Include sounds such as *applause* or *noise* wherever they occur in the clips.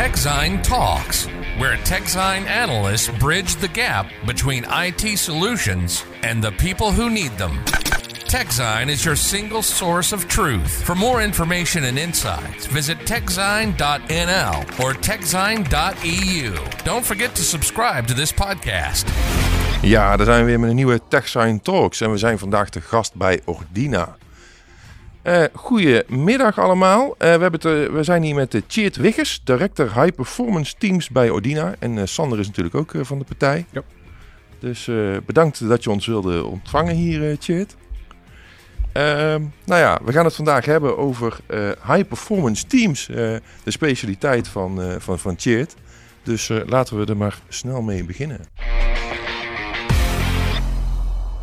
TechZine Talks, where TechZine analysts bridge the gap between IT solutions and the people who need them. TechZine is your single source of truth. For more information and insights, visit techzine.nl or techzine.eu. Don't forget to subscribe to this podcast. Ja, daar zijn we weer met een nieuwe TechSign Talks en we zijn vandaag te gast bij Ordina. Uh, goedemiddag allemaal. Uh, we, hebben uh, we zijn hier met uh, Cheert Wiggers, director High Performance Teams bij Ordina. En Sander is natuurlijk ook van de partij. Ja. Dus bedankt dat je ons wilde ontvangen hier, Cheert. Ehm, nou ja, we gaan het vandaag hebben over High Performance Teams, de specialiteit van, van, van Cheert. Dus laten we er maar snel mee beginnen.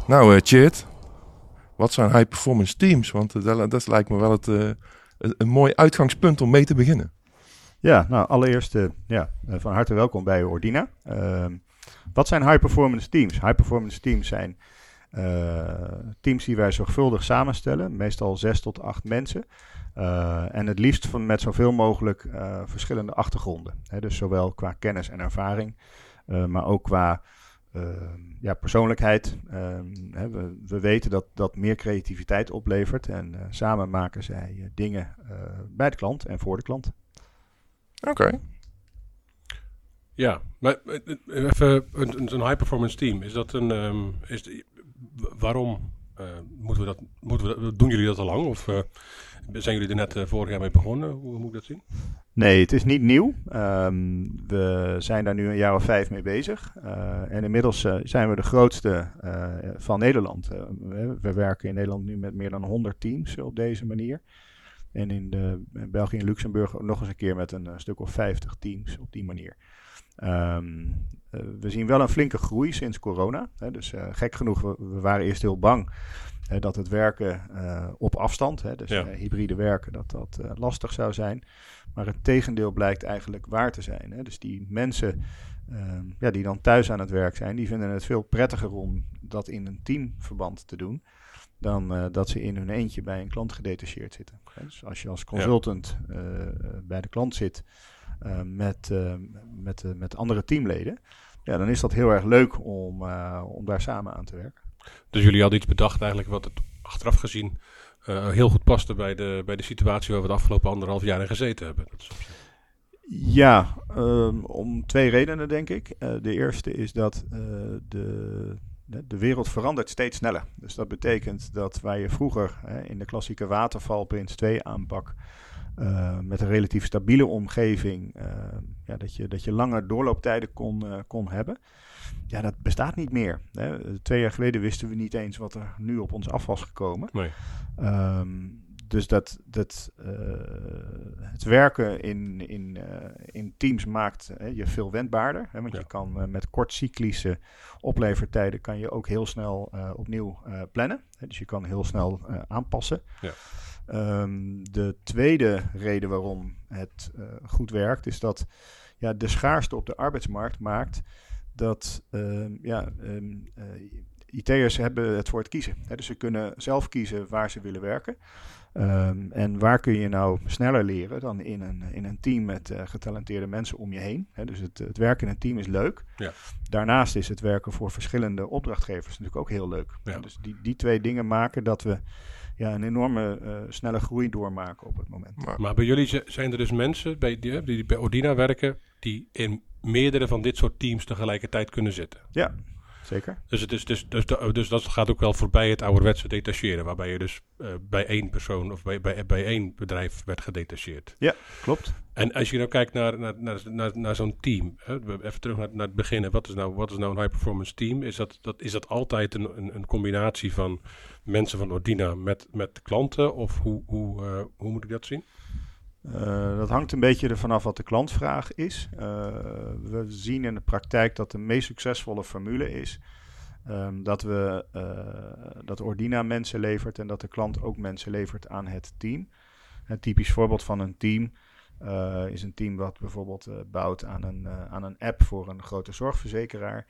Nou, Cheert, wat zijn high performance teams? Want uh, dat, dat, lijkt me wel het, uh, een, mooi uitgangspunt om mee te beginnen. Ja, nou allereerst uh, ja, van harte welkom bij Ordina. Ehm, wat zijn high performance teams? High performance teams zijn teams die wij zorgvuldig samenstellen, meestal zes tot acht mensen. en het liefst van, met zoveel mogelijk verschillende achtergronden. Dus zowel qua kennis en ervaring, maar ook qua ja, persoonlijkheid. Ehm, hè, we, we, weten dat dat meer creativiteit oplevert. En uh, samen maken zij uh, dingen uh, bij de klant en voor de klant. Oké. Okay. Ja, maar even een, een high performance team. Is dat een. Um, is waarom moeten we dat, moeten we dat, doen jullie dat al lang? Of zijn jullie er net vorig jaar mee begonnen? Hoe moet ik dat zien? Nee, het is niet nieuw. Um, we zijn daar nu een jaar of vijf mee bezig. Uh, en inmiddels uh, zijn we de grootste van Nederland. we werken in Nederland nu met meer dan 100 teams op deze manier. En in, de, België en Luxemburg nog eens een keer met een stuk of 50 teams op die manier. Um, we zien wel een flinke groei sinds corona. Hè, dus gek genoeg, we, we, waren eerst heel bang dat het werken op afstand, hè, dus ja. hybride werken, dat dat lastig zou zijn. Maar het tegendeel blijkt eigenlijk waar te zijn. Hè? Dus die mensen uh, ja, die dan thuis aan het werk zijn, die vinden het veel prettiger om dat in een teamverband te doen. Dan uh, dat ze in hun eentje bij een klant gedetacheerd zitten. Dus als je als consultant ja. uh, bij de klant zit met, met, met andere teamleden, ja, dan is dat heel erg leuk om, om daar samen aan te werken. Dus jullie hadden iets bedacht eigenlijk wat het achteraf gezien uh, heel goed paste bij de, bij de situatie waar we de afgelopen anderhalf jaar in gezeten hebben. Ja, um, om twee redenen denk ik. Uh, de eerste is dat uh, de, de wereld verandert steeds sneller. Dus dat betekent dat waar je vroeger in de klassieke waterval Prins 2 aanpak met een relatief stabiele omgeving, ja, dat, je, dat je langer doorlooptijden kon, kon hebben ja, dat bestaat niet meer. Hè. Twee jaar geleden wisten we niet eens wat er nu op ons af was gekomen. Nee. Um, dus dat, dat uh, het werken in, in, uh, in teams maakt uh, je veel wendbaarder. Hè, want ja. je kan met kortcyclische oplevertijden kan je ook heel snel opnieuw plannen. Hè, dus je kan heel snel aanpassen. Ja. Um, de tweede reden waarom het goed werkt is dat ja, de schaarste op de arbeidsmarkt maakt dat um, ja, um, uh, IT'ers hebben het voor het kiezen. Hè? Dus ze kunnen zelf kiezen waar ze willen werken. Um, en waar kun je nou sneller leren dan in een, in een team met uh, getalenteerde mensen om je heen. Hè? Dus het, het werken in een team is leuk. Ja. Daarnaast is het werken voor verschillende opdrachtgevers natuurlijk ook heel leuk. Ja. Dus die, die twee dingen maken dat we ja, een enorme uh, snelle groei doormaken op het moment. Maar, maar bij jullie zijn er dus mensen bij, die, die bij Ordina werken die in meerdere van dit soort teams tegelijkertijd kunnen zitten. Ja, zeker. Dus, het is, dus, dus, dus dat gaat ook wel voorbij het ouderwetse detacheren, waarbij je dus uh, bij één persoon of bij, bij, bij één bedrijf werd gedetacheerd. Ja, klopt. En als je nou kijkt naar, naar, naar, naar, naar zo'n team, hè, even terug naar, naar het begin, wat is, nou, wat is nou een high performance team? Is dat, dat, is dat altijd een, een, een combinatie van mensen van Ordina met, met klanten of hoe, hoe, uh, hoe moet ik dat zien? Uh, dat hangt een beetje ervan af wat de klantvraag is. Uh, we zien in de praktijk dat de meest succesvolle formule is um, dat, we, uh, dat Ordina mensen levert en dat de klant ook mensen levert aan het team. Een typisch voorbeeld van een team is een team wat bijvoorbeeld bouwt aan een, aan een app voor een grote zorgverzekeraar.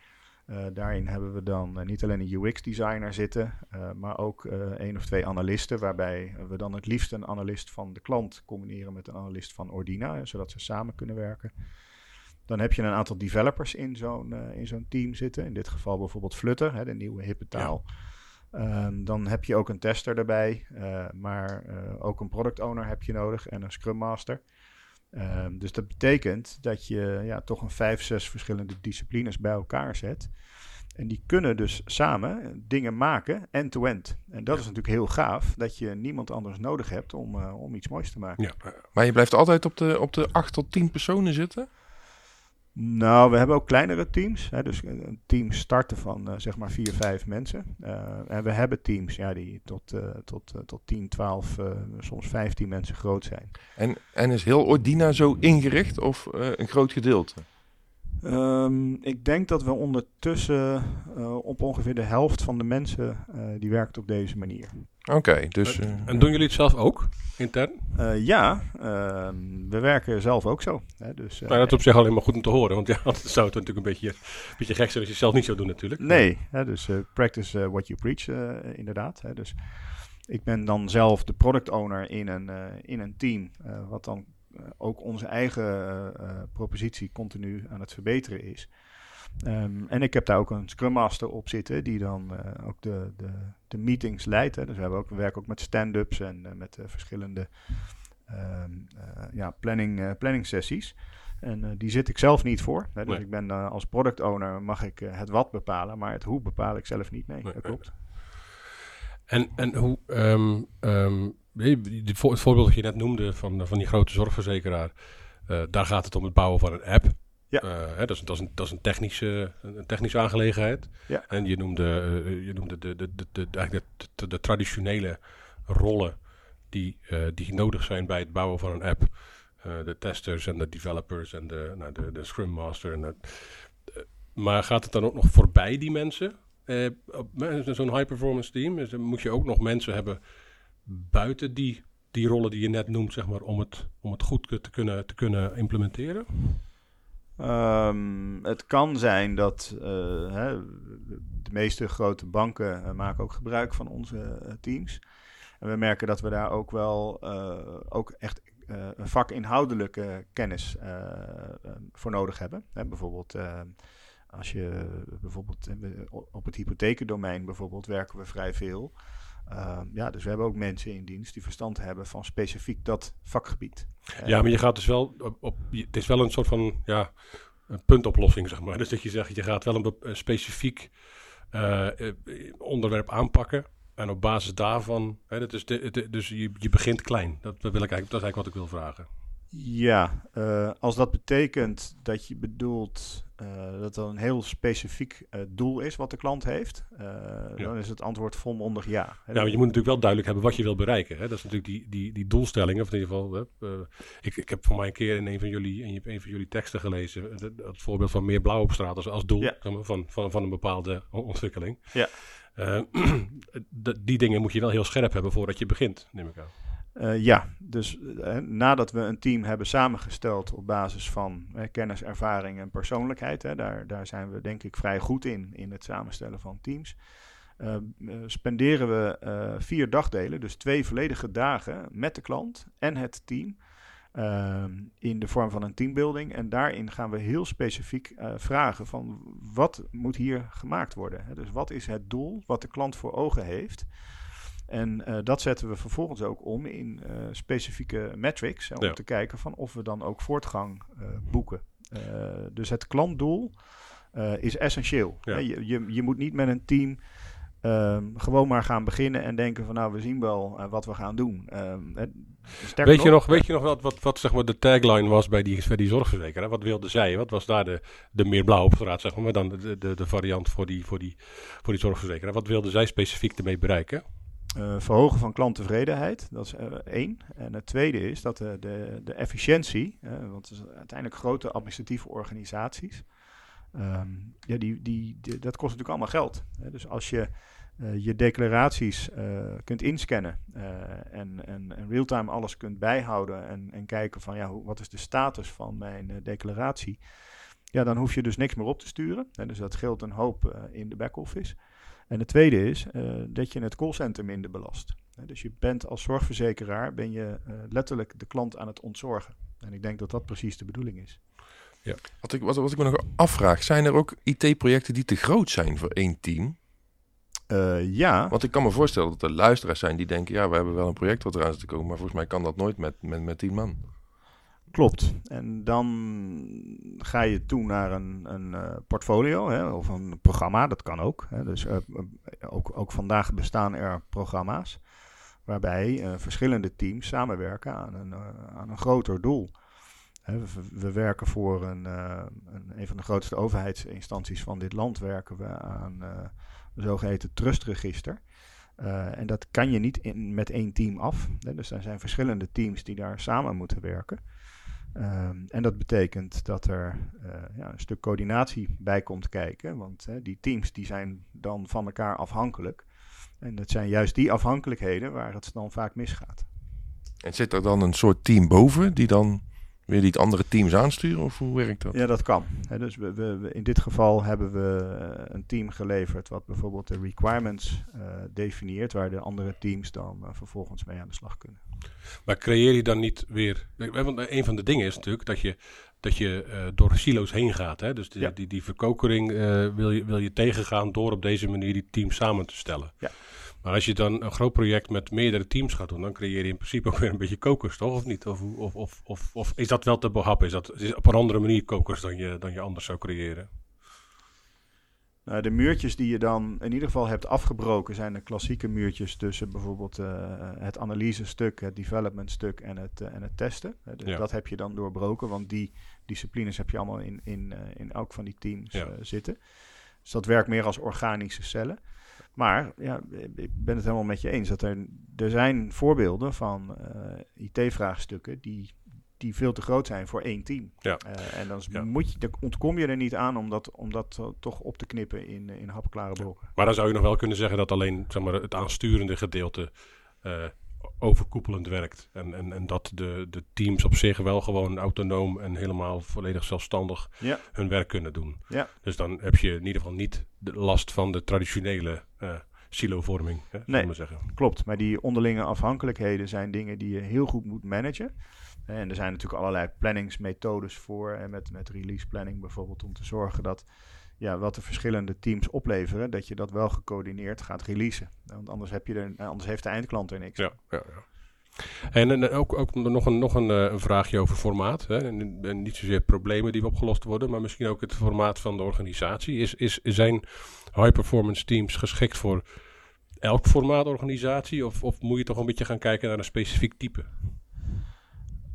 Uh, daarin hebben we dan niet alleen een UX-designer zitten, maar ook één of twee analisten, waarbij we dan het liefst een analist van de klant combineren met een analist van Ordina, zodat ze samen kunnen werken. Dan heb je een aantal developers in zo'n in zo'n team zitten. In dit geval bijvoorbeeld Flutter, hè, de nieuwe hippe taal. Ehm, dan heb je ook een tester erbij, maar ook een product owner heb je nodig en een scrum master. Ehm, dus dat betekent dat je ja, toch een vijf, zes verschillende disciplines bij elkaar zet. En die kunnen dus samen dingen maken, end-to-end. En dat is natuurlijk heel gaaf, dat je niemand anders nodig hebt om, uh, om iets moois te maken. Ja. Maar je blijft altijd op de, op de acht tot tien personen zitten? Nou, we hebben ook kleinere teams. Hè, dus een team starten van uh, zeg maar vier, vijf mensen. Uh, en we hebben teams ja, die tot, uh, tot, tot 10, 12, soms 15 mensen groot zijn. En, en is heel Ordina zo ingericht of een groot gedeelte? Um, ik denk dat we ondertussen op ongeveer de helft van de mensen die werkt op deze manier. Oké, dus... En, en doen jullie het zelf ook, intern? Uh, ja, uh, we werken zelf ook zo. Hè, dus, uh, dat is op zich alleen maar goed om te horen, want *laughs* ja, anders zou het natuurlijk een beetje, een beetje gek zijn als je het zelf niet zou doen natuurlijk. Nee, hè, dus practice what you preach inderdaad. Hè, dus ik ben dan zelf de product owner in een, in een team, wat dan ook onze eigen propositie continu aan het verbeteren is. Um, en ik heb daar ook een Scrum Master op zitten, die dan uh, ook de, de, de, meetings leidt. Hè. Dus we, hebben ook, we werken ook met stand-ups en uh, met uh, verschillende um, ja, planning, planning sessies. En die zit ik zelf niet voor. Hè. Dus nee. ik ben als product owner mag ik het wat bepalen, maar het hoe bepaal ik zelf niet. Nee, nee dat klopt. En, en hoe, um, het voorbeeld dat je net noemde van, van die grote zorgverzekeraar, daar gaat het om het bouwen van een app. Ja. Uh, hè, dat, is, dat, is een, dat is een technische, een technische aangelegenheid. Ja. En je noemde, je noemde de, de, de, de, eigenlijk de, de, de traditionele rollen die, uh, die nodig zijn bij het bouwen van een app. de testers en de developers en de, nou, de, de Scrum Master. En maar gaat het dan ook nog voorbij die mensen? Zo'n high performance team, dus moet je ook nog mensen hebben buiten die, die rollen die je net noemt, zeg maar, om het, om het goed te kunnen, te kunnen implementeren? Um, het kan zijn dat uh, hè, de meeste grote banken uh, maken ook gebruik van onze uh, teams. En we merken dat we daar ook wel ook echt een vakinhoudelijke kennis voor nodig hebben. Hè, bijvoorbeeld als je bijvoorbeeld op het hypothekendomein bijvoorbeeld werken we vrij veel. Uh, ja, dus we hebben ook mensen in dienst die verstand hebben van specifiek dat vakgebied. Ja, maar je gaat dus wel op, het is wel een soort van ja, een puntoplossing, zeg maar. Dus dat je zegt, je gaat wel een, specifiek uh, onderwerp aanpakken. En op basis daarvan, hè, dat is de, dus je, je begint klein. Dat, wil ik eigenlijk, dat is eigenlijk wat ik wil vragen. Ja, uh, als dat betekent dat je bedoelt uh, dat er een heel specifiek uh, doel is wat de klant heeft, ja. dan is het antwoord volmondig ja. Maar je moet natuurlijk wel duidelijk hebben wat je wil bereiken. Hè? Dat is natuurlijk die, die, die doelstellingen, of in ieder geval, ik, ik heb voor mij een keer in een van jullie, in een van jullie teksten gelezen, het, voorbeeld van meer blauw op straat als, als doel ja. van, van, van een bepaalde ontwikkeling. Ja. *clears throat* die dingen moet je wel heel scherp hebben voordat je begint, neem ik aan. Uh, ja, dus uh, nadat we een team hebben samengesteld op basis van uh, kennis, ervaring en persoonlijkheid, hè, daar, daar zijn we denk ik vrij goed in, in het samenstellen van teams, spenderen we vier dagdelen, dus twee volledige dagen met de klant en het team ehm, in de vorm van een teambuilding. En daarin gaan we heel specifiek vragen van wat moet hier gemaakt worden. Hè? Dus wat is het doel wat de klant voor ogen heeft? En uh, dat zetten we vervolgens ook om in uh, specifieke metrics. Om ja. te kijken van of we dan ook voortgang uh, boeken. dus het klantdoel is essentieel. Ja. Je, je, je, moet niet met een team um, gewoon maar gaan beginnen en denken van nou we zien wel wat we gaan doen. Um, weet, je nog, weet je nog wat, wat, wat zeg maar de tagline was bij die, bij die zorgverzekeraar? Wat wilde zij? Wat was daar de, de meer blauw op straat, zeg maar, dan de, de, de variant voor die, voor, die, voor die zorgverzekeraar? Wat wilde zij specifiek ermee bereiken? Uh, verhogen van klanttevredenheid, dat is uh, één. En het tweede is dat de, de, de efficiëntie, uh, want het is uiteindelijk grote administratieve organisaties, um, ja, die, die, dat kost natuurlijk allemaal geld. Dus als je je declaraties kunt inscannen en, en, en real-time alles kunt bijhouden en, en kijken van ja, hoe, wat is de status van mijn declaratie, ja, dan hoef je dus niks meer op te sturen. En dus dat scheelt een hoop in de back-office. En het tweede is uh, dat je het callcenter minder belast. dus je bent als zorgverzekeraar ben je uh, letterlijk de klant aan het ontzorgen. En ik denk dat dat precies de bedoeling is. Ja. Wat, ik, wat, wat ik me nog afvraag, zijn er ook IT-projecten die te groot zijn voor één team? Uh, ja. Want ik kan me voorstellen dat er luisteraars zijn die denken... ja, we hebben wel een project wat eraan zit te komen... maar volgens mij kan dat nooit met, met, met tien man. Klopt. En dan ga je toe naar een, een uh, portfolio hè, of een programma, dat kan ook. Hè. Dus uh, ook, ook vandaag bestaan er programma's waarbij verschillende teams samenwerken aan een, aan een groter doel. Hè, we, we, werken voor een, een, een, van de grootste overheidsinstanties van dit land, werken we aan een zogeheten trustregister. Uh, en dat kan je niet in, met één team af. Hè. Dus er zijn verschillende teams die daar samen moeten werken. Um, en dat betekent dat er uh, ja, een stuk coördinatie bij komt kijken. Want die teams die zijn dan van elkaar afhankelijk. En dat zijn juist die afhankelijkheden waar het dan vaak misgaat. En zit er dan een soort team boven die dan weer die andere teams aansturen? Of hoe werkt dat? Ja, dat kan. He, dus we, we, in dit geval hebben we uh, een team geleverd wat bijvoorbeeld de requirements uh, definieert, waar de andere teams dan uh, vervolgens mee aan de slag kunnen. Maar creëer je dan niet weer. Want een van de dingen is natuurlijk dat je, dat je uh, door silo's heen gaat. Hè? Dus die, ja. die, die verkokering uh, wil, je, wil je tegengaan door op deze manier die teams samen te stellen. Ja. Maar als je dan een groot project met meerdere teams gaat doen, dan creëer je in principe ook weer een beetje kokers, toch? Of niet? Of, of, of, of, of is dat wel te behappen? Is dat is op een andere manier kokers dan je, dan je anders zou creëren? Nou, de muurtjes die je dan in ieder geval hebt afgebroken zijn de klassieke muurtjes tussen bijvoorbeeld uh, het analyse-stuk, het development-stuk en het, uh, en het testen. dus ja. dat heb je dan doorbroken, want die disciplines heb je allemaal in, in, in elk van die teams ja. zitten. Dus dat werkt meer als organische cellen. Maar ja, ik ben het helemaal met je eens dat er, er zijn voorbeelden van IT-vraagstukken die die veel te groot zijn voor één team. Ja. Uh, en dan ja. moet je, ontkom je er niet aan om dat, om dat uh, toch op te knippen in, in hapklare blokken. Ja. Maar dan zou je nog wel kunnen zeggen dat alleen zeg maar, het aansturende gedeelte uh, overkoepelend werkt. En, en, en dat de, de teams op zich wel gewoon autonoom en helemaal volledig zelfstandig ja. hun werk kunnen doen. Ja. Dus dan heb je in ieder geval niet de last van de traditionele silovorming. Hè, nee, maar zeggen. klopt. Maar die onderlinge afhankelijkheden zijn dingen die je heel goed moet managen. En er zijn natuurlijk allerlei planningsmethodes voor. En met, met release planning bijvoorbeeld om te zorgen dat ja, wat de verschillende teams opleveren, dat je dat wel gecoördineerd gaat releasen. Want anders, heb je er, anders heeft de eindklant er niks ja, ja, ja. En, ook, ook nog, een, nog een, een vraagje over formaat. Hè? En, niet zozeer problemen die opgelost worden, maar misschien ook het formaat van de organisatie. Is, is, zijn high performance teams geschikt voor elk formaat organisatie? Of, of moet je toch een beetje gaan kijken naar een specifiek type?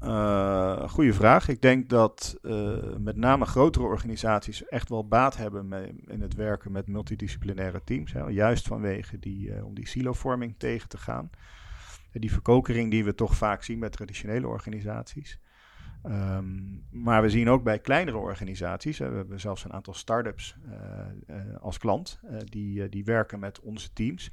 Uh, goeie vraag. Ik denk dat uh, met name grotere organisaties echt wel baat hebben in het werken met multidisciplinaire teams. Hè, juist vanwege die, uh, om die silovorming tegen te gaan. die verkokering die we toch vaak zien bij traditionele organisaties. Um, maar we zien ook bij kleinere organisaties, we hebben zelfs een aantal start-ups als klant, die, die werken met onze teams.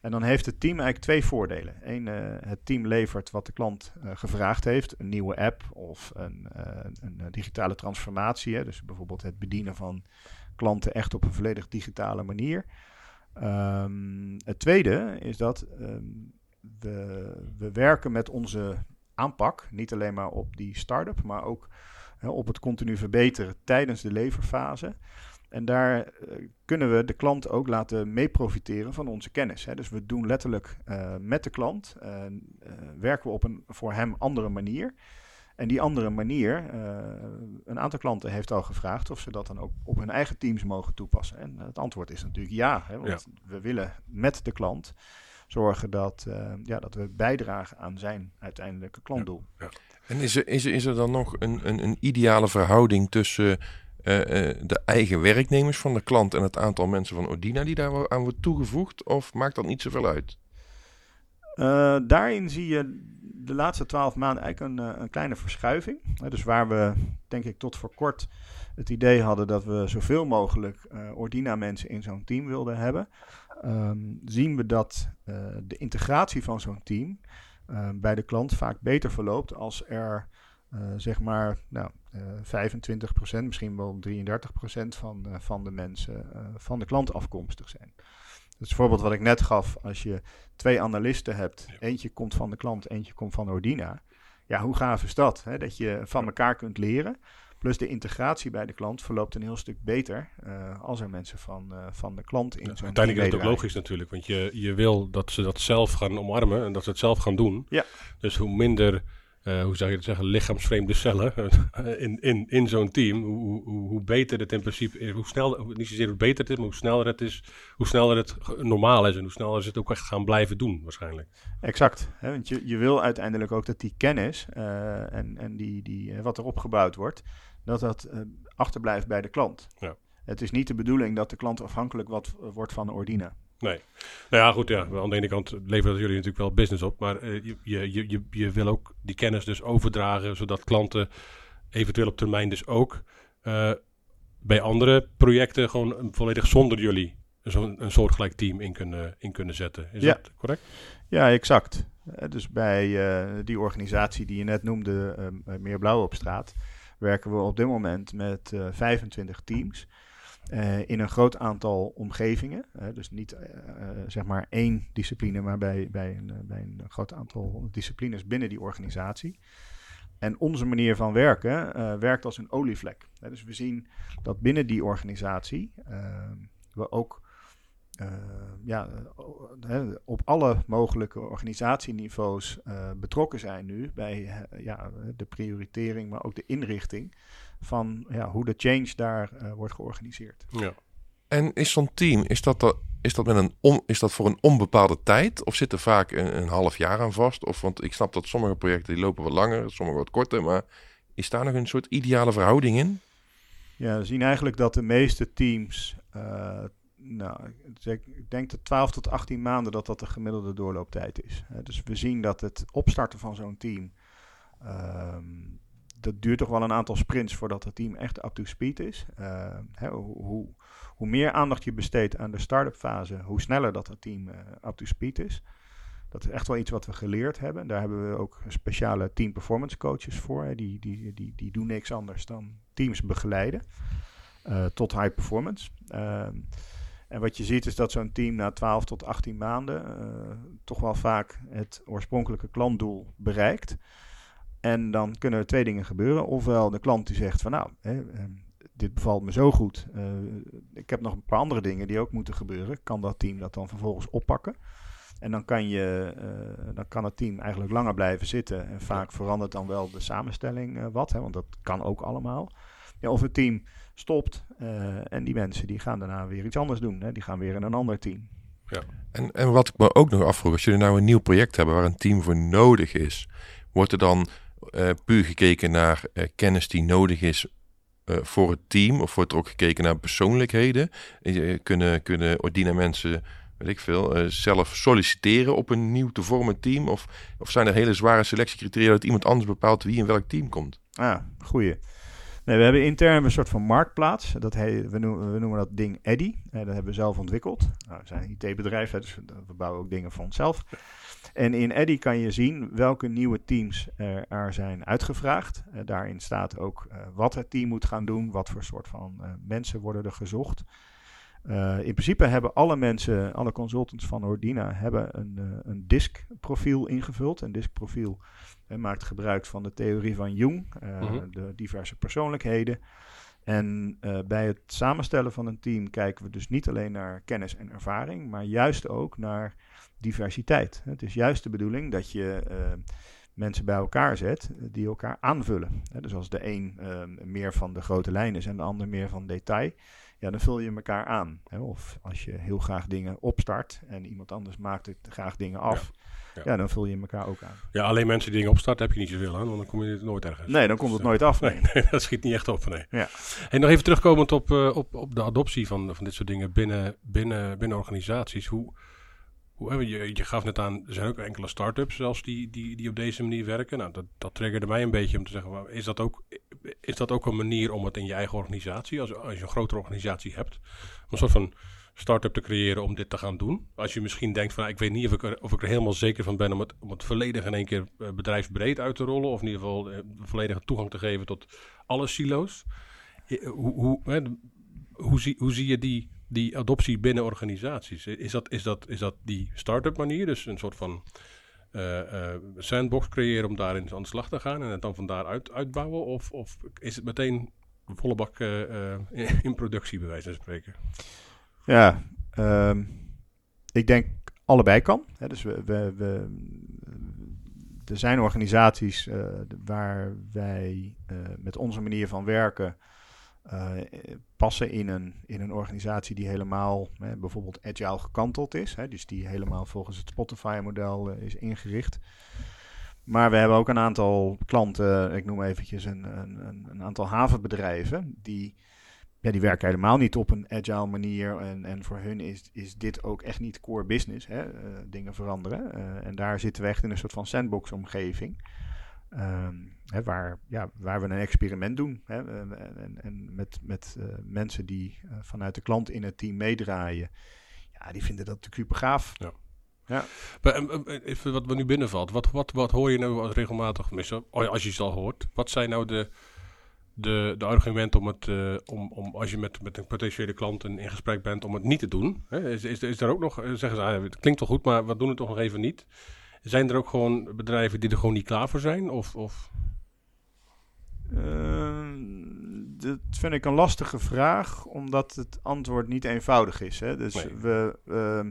En dan heeft het team eigenlijk twee voordelen. Eén, uh, het team levert wat de klant uh, gevraagd heeft. Een nieuwe app of een, uh, een digitale transformatie. Hè. Dus bijvoorbeeld het bedienen van klanten echt op een volledig digitale manier. Um, het tweede is dat um, we, we werken met onze aanpak. Niet alleen maar op die start-up, maar ook op het continu verbeteren tijdens de leverfase. En daar uh, kunnen we de klant ook laten meeprofiteren van onze kennis. Hè. Dus we doen letterlijk uh, met de klant, uh, werken we op een voor hem andere manier. En die andere manier, een aantal klanten heeft al gevraagd of ze dat dan ook op hun eigen teams mogen toepassen. En het antwoord is natuurlijk ja, hè, want ja. we willen met de klant zorgen dat, ja, dat we bijdragen aan zijn uiteindelijke klantdoel. Ja. Ja. En is er, is, er, is er dan nog een, een, een ideale verhouding tussen de eigen werknemers van de klant en het aantal mensen van Odina die daar aan wordt toegevoegd? Of maakt dat niet zoveel uit? Uh, daarin zie je de laatste twaalf maanden eigenlijk een, een kleine verschuiving. dus waar we, denk ik, tot voor kort het idee hadden dat we zoveel mogelijk Ordina-mensen in zo'n team wilden hebben, um, zien we dat de integratie van zo'n team bij de klant vaak beter verloopt als er zeg maar nou, 25%, misschien wel 33% van, van de mensen van de klant afkomstig zijn. Dus het voorbeeld wat ik net gaf, als je twee analisten hebt, eentje komt van de klant, eentje komt van Ordina. Ja, hoe gaaf is dat? Hè? Dat je van elkaar kunt leren. Plus de integratie bij de klant verloopt een heel stuk beter uh, als er mensen van, uh, van de klant in ja, zo'n Uiteindelijk is het ook logisch natuurlijk, want je, je wil dat ze dat zelf gaan omarmen en dat ze het zelf gaan doen. Ja. Dus hoe minder uh, hoe zou je het zeggen, lichaamsvreemde cellen in, in, in zo'n team, hoe, hoe, hoe, beter het in principe is, hoe snel, niet zozeer hoe beter het is, maar hoe sneller het is, hoe sneller het normaal is en hoe sneller ze het ook echt gaan blijven doen waarschijnlijk. Exact, hè, want je, je wil uiteindelijk ook dat die kennis uh, en, en die, die, wat er opgebouwd wordt, dat dat uh, achterblijft bij de klant. Ja. Het is niet de bedoeling dat de klant afhankelijk wat, wordt van de Ordina. Nee. Nou ja, goed, ja. Aan de ene kant leveren jullie natuurlijk wel business op, maar uh, je, je, je, je wil ook die kennis dus overdragen, zodat klanten eventueel op termijn dus ook uh, bij andere projecten gewoon volledig zonder jullie zo'n een soortgelijk team in kunnen, in kunnen zetten. Is ja. dat correct? Ja, exact. Dus bij uh, die organisatie die je net noemde, Meer Blauw op straat, werken we op dit moment met 25 teams. Uh, in een groot aantal omgevingen. Uh, dus niet uh, zeg maar één discipline, maar bij, bij, een, bij een groot aantal disciplines binnen die organisatie. En onze manier van werken werkt als een olievlek. dus we zien dat binnen die organisatie we ook ja, op alle mogelijke organisatieniveaus betrokken zijn nu bij ja, de prioritering, maar ook de inrichting van ja, hoe de change daar uh, wordt georganiseerd. Ja. En is zo'n team, is dat, is, dat met een on, is dat voor een onbepaalde tijd? Of zit er vaak een, een, half jaar aan vast? Of, want ik snap dat sommige projecten die lopen wat langer, sommige wat korter. Maar is daar nog een soort ideale verhouding in? Ja, we zien eigenlijk dat de meeste teams, uh, nou, ik denk dat 12 tot 18 maanden dat dat de gemiddelde doorlooptijd is. Uh, dus we zien dat het opstarten van zo'n team, um, dat duurt toch wel een aantal sprints voordat het team echt up to speed is. Uh, hè, hoe, hoe, meer aandacht je besteedt aan de start-up fase, hoe sneller dat het team uh, up to speed is. Dat is echt wel iets wat we geleerd hebben. Daar hebben we ook speciale team performance coaches voor. Hè. Die, die, die, die doen niks anders dan teams begeleiden uh, tot high performance. Ehm, en wat je ziet is dat zo'n team na 12 tot 18 maanden toch wel vaak het oorspronkelijke klantdoel bereikt. En dan kunnen er twee dingen gebeuren. Ofwel de klant die zegt van nou, hè, ehm, dit bevalt me zo goed. Uh, ik heb nog een paar andere dingen die ook moeten gebeuren. Kan dat team dat dan vervolgens oppakken? En dan kan, je, uh, dan kan het team eigenlijk langer blijven zitten. En vaak verandert dan wel de samenstelling uh, wat, hè, want dat kan ook allemaal. Ja, of het team stopt en die mensen die gaan daarna weer iets anders doen. Hè. Die gaan weer in een ander team. Ja. En, en wat ik me ook nog afvroeg, als jullie nou een nieuw project hebben waar een team voor nodig is, wordt er dan uh, puur gekeken naar uh, kennis die nodig is uh, voor het team? Of wordt er ook gekeken naar persoonlijkheden? kunnen, kunnen Ordina mensen, weet ik veel, zelf solliciteren op een nieuw te vormen team? Of, of zijn er hele zware selectiecriteria dat iemand anders bepaalt wie in welk team komt? Ah, goeie. We hebben intern een soort van marktplaats. Dat we, noemen, we noemen dat ding Eddy. dat hebben we zelf ontwikkeld. Nou, we zijn een IT-bedrijf, dus we bouwen ook dingen voor onszelf. En in Eddy kan je zien welke nieuwe teams er zijn uitgevraagd. Uh, daarin staat ook uh, wat het team moet gaan doen, wat voor soort van uh, mensen worden er gezocht. in principe hebben alle mensen, alle consultants van Ordina, hebben een, een DISC-profiel ingevuld. Een DISC-profiel maakt gebruik van de theorie van Jung, mm-hmm. de diverse persoonlijkheden. En uh, bij het samenstellen van een team kijken we dus niet alleen naar kennis en ervaring, maar juist ook naar diversiteit. Het is juist de bedoeling dat je uh, mensen bij elkaar zet die elkaar aanvullen. Dus als de een meer van de grote lijn is en de ander meer van detail, ja, dan vul je elkaar aan. Of als je heel graag dingen opstart en iemand anders maakt het graag dingen af. Ja. Ja. dan vul je elkaar ook aan. Ja, alleen mensen die dingen opstarten heb je niet zoveel aan, want dan kom je nooit ergens. Nee, dan komt het nooit af. Nee, nee *laughs* dat schiet niet echt op. Nee. Ja. En nog even terugkomend op, uh, op, op de adoptie van, van dit soort dingen binnen, binnen, binnen organisaties. Hoe, je, je gaf net aan, er zijn ook enkele start-ups zelfs die, die, die op deze manier werken. Nou, dat, dat triggerde mij een beetje om te zeggen, is dat ook, is dat ook een manier om het in je eigen organisatie, als, als je een grotere organisatie hebt, een soort van start-up te creëren om dit te gaan doen? Als je misschien denkt van, nou, ik weet niet of ik, er, of ik er helemaal zeker van ben om het, om het volledig in één keer eh, bedrijfsbreed uit te rollen. Of in ieder geval eh, volledige toegang te geven tot alle silo's. Hoe, hoe, hoe, zie, hoe zie je die, die adoptie binnen organisaties? Is dat, is, dat, is dat die start-up manier? Dus een soort van eh, eh, sandbox creëren om daarin aan de slag te gaan en het dan van daaruit uitbouwen? Of, of is het meteen volle bak eh, in productie, bij wijze van spreken? Ja, ehm, ik denk allebei kan. Hè, dus we, we, we, er zijn organisaties waar wij met onze manier van werken eh, passen in een, in een organisatie die helemaal hè, bijvoorbeeld agile gekanteld is. Hè, dus die helemaal volgens het Spotify-model eh, is ingericht. Maar we hebben ook een aantal klanten, ik noem eventjes een, een, een, aantal havenbedrijven, die, ja, die werken helemaal niet op een agile manier. En, en voor hun is, is dit ook echt niet core business, hè, eh, dingen veranderen. En daar zitten we echt in een soort van sandbox-omgeving. Ehm, hè, waar, ja, waar we een experiment doen. Hè, en, en, met, met eh, mensen die eh, vanuit de klant in het team meedraaien. Ja, die vinden dat natuurlijk super gaaf. Maar, em, em, even wat me nu binnenvalt. Wat, wat, wat hoor je nou regelmatig, tenminste, als je het al hoort. Wat zijn nou de, de, de argumenten om het, eh, om, om als je met, met een potentiële klant in, in gesprek bent, om het niet te doen? Hè? Is, is, is er ook nog, eh, zeggen ze, ah, het klinkt wel goed, maar we doen het toch nog even niet? Zijn er ook gewoon bedrijven die er gewoon niet klaar voor zijn? Of, of Ehm, dat vind ik een lastige vraag, omdat het antwoord niet eenvoudig is. Hè? Dus Nee. we, ehm,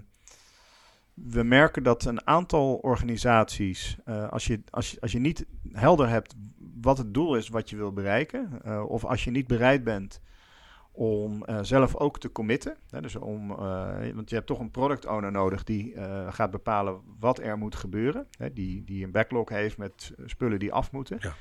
we merken dat een aantal organisaties, eh, als, je, als, je, als je niet helder hebt wat het doel is wat je wil bereiken, eh, of als je niet bereid bent om eh, zelf ook te committen, hè, dus om, eh, want je hebt toch een product owner nodig die eh, gaat bepalen wat er moet gebeuren, hè, die, die een backlog heeft met spullen die af moeten. Ja.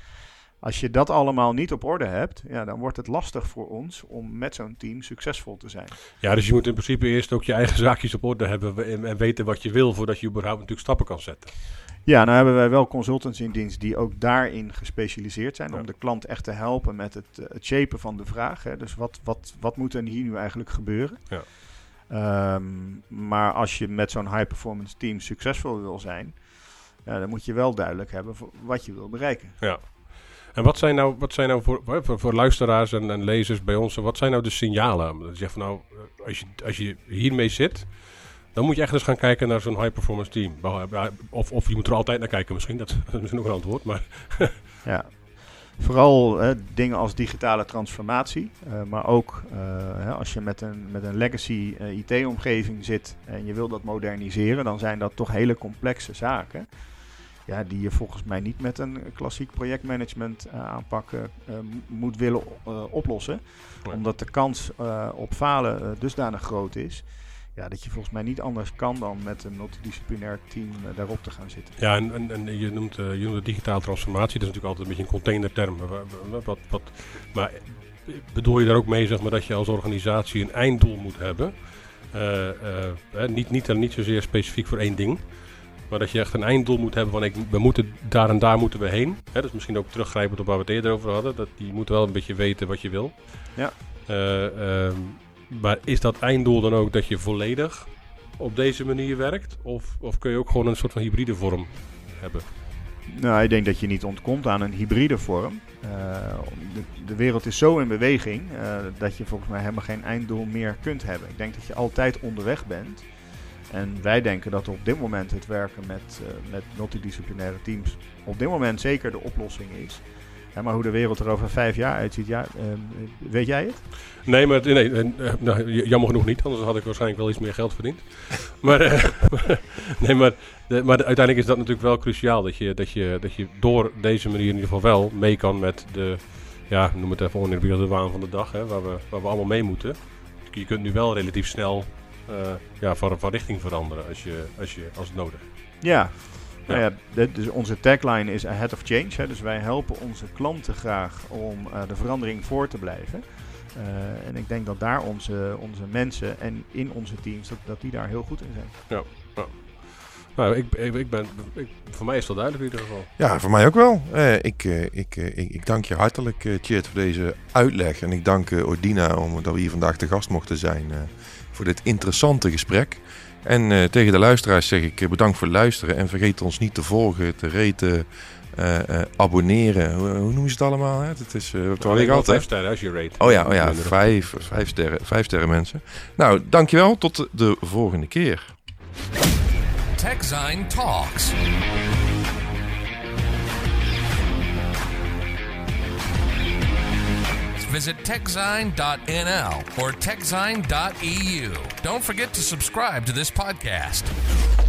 Als je dat allemaal niet op orde hebt, ja, dan wordt het lastig voor ons om met zo'n team succesvol te zijn. Ja, dus je moet in principe eerst ook je eigen zaakjes op orde hebben en, en weten wat je wil voordat je überhaupt natuurlijk stappen kan zetten. Ja, nou hebben wij wel consultants in dienst die ook daarin gespecialiseerd zijn. Ja. Om de klant echt te helpen met het, eh, het shapen van de vraag. Hè. Dus wat, wat, wat moet er hier nu eigenlijk gebeuren? Ja. Ehm, maar als je met zo'n high performance team succesvol wil zijn, ja, dan moet je wel duidelijk hebben voor wat je wil bereiken. En wat zijn nou, wat zijn nou voor, voor, luisteraars en, en lezers bij ons, wat zijn nou de signalen? Dat je van nou, eh, als je, als je hiermee zit, dan moet je echt eens gaan kijken naar zo'n high performance team. Of, of je moet er altijd naar kijken misschien, dat *laughs* is misschien ook een antwoord. Maar *laughs* Ja. Vooral hè, dingen als digitale transformatie, eh, maar ook eh, hè, als je met een, met een legacy eh, IT-omgeving zit en je wil dat moderniseren, dan zijn dat toch hele complexe zaken. Ja, die je volgens mij niet met een klassiek projectmanagement eh, aanpak eh, eh, moet willen oplossen. Omdat de kans op falen dusdanig groot is. Ja, dat je volgens mij niet anders kan dan met een multidisciplinair team daarop te gaan zitten. ja, en, en, en je, noemt, je noemt het digitale transformatie, dat is natuurlijk altijd een beetje een containerterm. maar Wat, wat, wat, maar bedoel je daar ook mee zeg maar, dat je als organisatie een einddoel moet hebben? Niet, niet, niet zozeer specifiek voor één ding. Maar dat je echt een einddoel moet hebben van ik, we moeten daar en daar moeten we heen. Hè, dus misschien ook teruggrijpend op waar we het eerder over hadden. Dat je moet wel een beetje weten wat je wil. Ja. Eh, ehm, maar is dat einddoel dan ook dat je volledig op deze manier werkt? Of, of kun je ook gewoon een soort van hybride vorm hebben? Nou, ik denk dat je niet ontkomt aan een hybride vorm. Eh, de, de wereld is zo in beweging eh, dat je volgens mij helemaal geen einddoel meer kunt hebben. Ik denk dat je altijd onderweg bent. En wij denken dat op dit moment het werken met, eh, met multidisciplinaire teams op dit moment zeker de oplossing is. Maar hoe de wereld er over vijf jaar uitziet, ja, eh, weet jij het? Nee, maar nee, eh, nou, jammer genoeg niet, anders had ik waarschijnlijk wel iets meer geld verdiend. *laughs* maar, eh, *laughs* nee, maar, maar de- uiteindelijk is dat natuurlijk wel cruciaal. Dat je, dat, je, dat je door deze manier in ieder geval wel mee kan met de, ja, noem het even oneerbiedig de waan van de dag, hè, waar, we, waar we allemaal mee moeten. Je kunt nu wel relatief snel ja, van, van richting veranderen als, je, als, je, als het nodig is. Ja. Nou ja, dus onze tagline is ahead of change. Hè, dus wij helpen onze klanten graag om eh, de verandering voor te blijven. Eh, en ik denk dat daar onze, onze mensen en in onze teams, dat, dat die daar heel goed in zijn. Nou, ik, ik, ik ben, ik, voor mij is het wel duidelijk in ieder geval. Ja, voor mij ook wel. Eh, ik, eh, ik, eh, ik, ik dank je hartelijk, eh Tjeerd, voor deze uitleg. En ik dank eh, Ordina om dat we hier vandaag te gast mochten zijn eh, voor dit interessante gesprek. En eh, tegen de luisteraars zeg ik eh, bedankt voor het luisteren. En vergeet ons niet te volgen, te reten, eh, eh, abonneren. Hoe, hoe noemen ze het allemaal? Hè? Het is, uh, Nou, ik wel vijf sterren als je rate. Oh ja, oh ja vijf, vijf, sterren, vijf sterren mensen. Nou, dankjewel. Tot de, de volgende keer. TechZine Talks. Visit techzine.nl or techzine.eu. Don't forget to subscribe to this podcast.